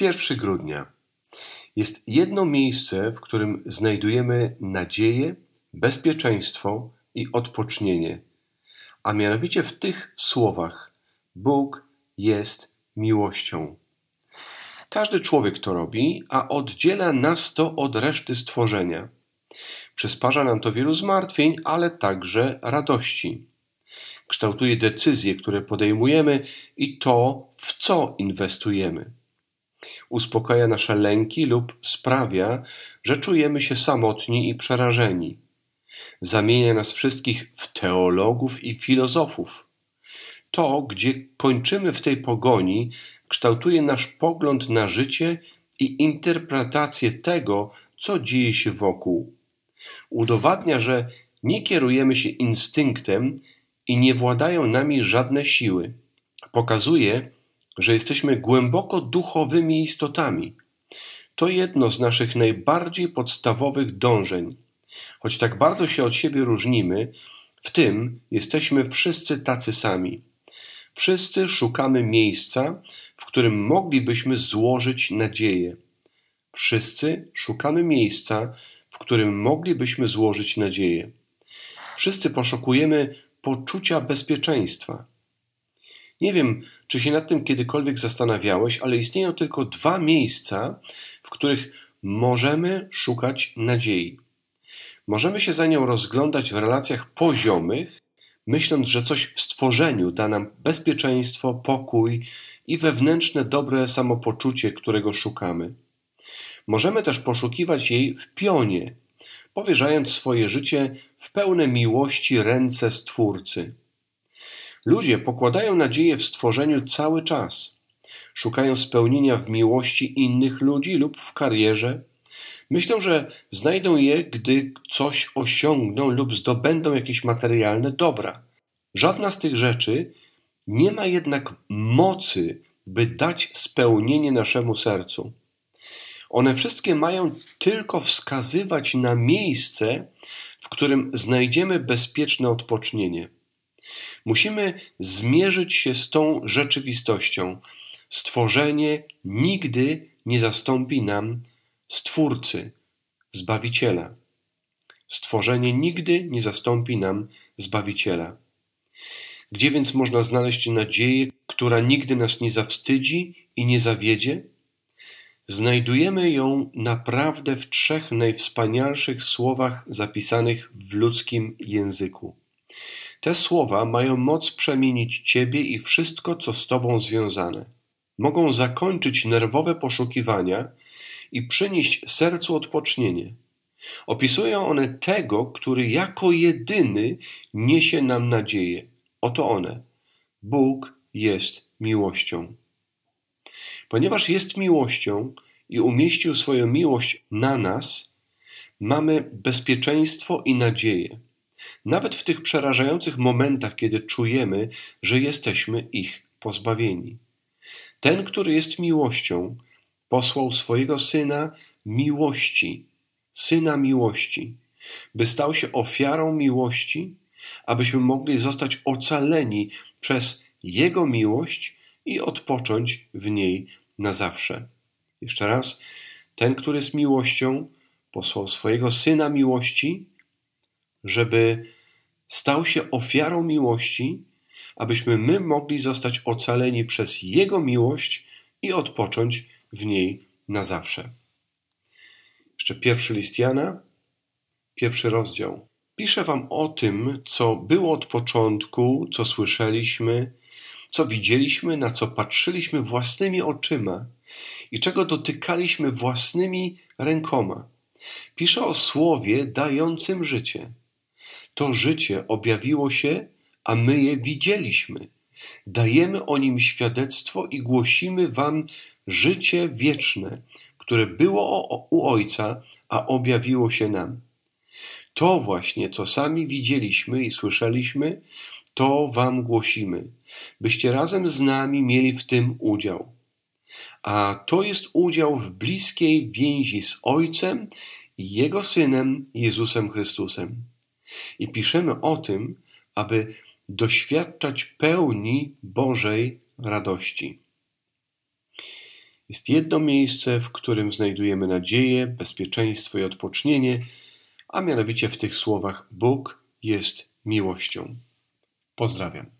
1 grudnia jest jedno miejsce, w którym znajdujemy nadzieję, bezpieczeństwo i odpocznienie, a mianowicie w tych słowach: Bóg jest miłością. Każdy człowiek to robi, a oddziela nas to od reszty stworzenia. Przysparza nam to wielu zmartwień, ale także radości. Kształtuje decyzje, które podejmujemy i to, w co inwestujemy. Uspokaja nasze lęki lub sprawia, że czujemy się samotni i przerażeni. Zamienia nas wszystkich w teologów i filozofów. To, gdzie kończymy w tej pogoni, kształtuje nasz pogląd na życie i interpretację tego, co dzieje się wokół. Udowadnia, że nie kierujemy się instynktem i nie władają nami żadne siły. Pokazuje, że jesteśmy głęboko duchowymi istotami. To jedno z naszych najbardziej podstawowych dążeń. Choć tak bardzo się od siebie różnimy, w tym jesteśmy wszyscy tacy sami. Wszyscy szukamy miejsca, w którym moglibyśmy złożyć nadzieję. Wszyscy szukamy miejsca, w którym moglibyśmy złożyć nadzieję. Wszyscy poszukujemy poczucia bezpieczeństwa. Nie wiem, czy się nad tym kiedykolwiek zastanawiałeś, ale istnieją tylko dwa miejsca, w których możemy szukać nadziei. Możemy się za nią rozglądać w relacjach poziomych, myśląc, że coś w stworzeniu da nam bezpieczeństwo, pokój i wewnętrzne dobre samopoczucie, którego szukamy. Możemy też poszukiwać jej w pionie, powierzając swoje życie w pełne miłości ręce Stwórcy. Ludzie pokładają nadzieję w stworzeniu cały czas. Szukają spełnienia w miłości innych ludzi lub w karierze. Myślą, że znajdą je, gdy coś osiągną lub zdobędą jakieś materialne dobra. Żadna z tych rzeczy nie ma jednak mocy, by dać spełnienie naszemu sercu. One wszystkie mają tylko wskazywać na miejsce, w którym znajdziemy bezpieczne odpocznienie. Musimy zmierzyć się z tą rzeczywistością. Stworzenie nigdy nie zastąpi nam Stwórcy, Zbawiciela. Stworzenie nigdy nie zastąpi nam Zbawiciela. Gdzie więc można znaleźć nadzieję, która nigdy nas nie zawstydzi i nie zawiedzie? Znajdujemy ją naprawdę w trzech najwspanialszych słowach zapisanych w ludzkim języku. Te słowa mają moc przemienić Ciebie i wszystko, co z Tobą związane. Mogą zakończyć nerwowe poszukiwania i przynieść sercu odpocznienie. Opisują one tego, który jako jedyny niesie nam nadzieję. Oto one. Bóg jest miłością. Ponieważ jest miłością i umieścił swoją miłość na nas, mamy bezpieczeństwo i nadzieję. Nawet w tych przerażających momentach, kiedy czujemy, że jesteśmy ich pozbawieni. Ten, który jest miłością, posłał swojego syna miłości, syna miłości, by stał się ofiarą miłości, abyśmy mogli zostać ocaleni przez jego miłość i odpocząć w niej na zawsze. Jeszcze raz, ten, który jest miłością, posłał swojego syna miłości, żeby stał się ofiarą miłości, abyśmy my mogli zostać ocaleni przez Jego miłość i odpocząć w niej na zawsze. Jeszcze pierwszy list Jana, pierwszy rozdział. Piszę wam o tym, co było od początku, co słyszeliśmy, co widzieliśmy, na co patrzyliśmy własnymi oczyma i czego dotykaliśmy własnymi rękoma. Piszę o słowie dającym życie. To życie objawiło się, a my je widzieliśmy. Dajemy o nim świadectwo i głosimy wam życie wieczne, które było u Ojca, a objawiło się nam. To właśnie, co sami widzieliśmy i słyszeliśmy, to wam głosimy, byście razem z nami mieli w tym udział. A to jest udział w bliskiej więzi z Ojcem i Jego Synem Jezusem Chrystusem. I piszemy o tym, aby doświadczać pełni Bożej radości. Jest jedno miejsce, w którym znajdujemy nadzieję, bezpieczeństwo i odpocznienie, a mianowicie w tych słowach Bóg jest miłością. Pozdrawiam.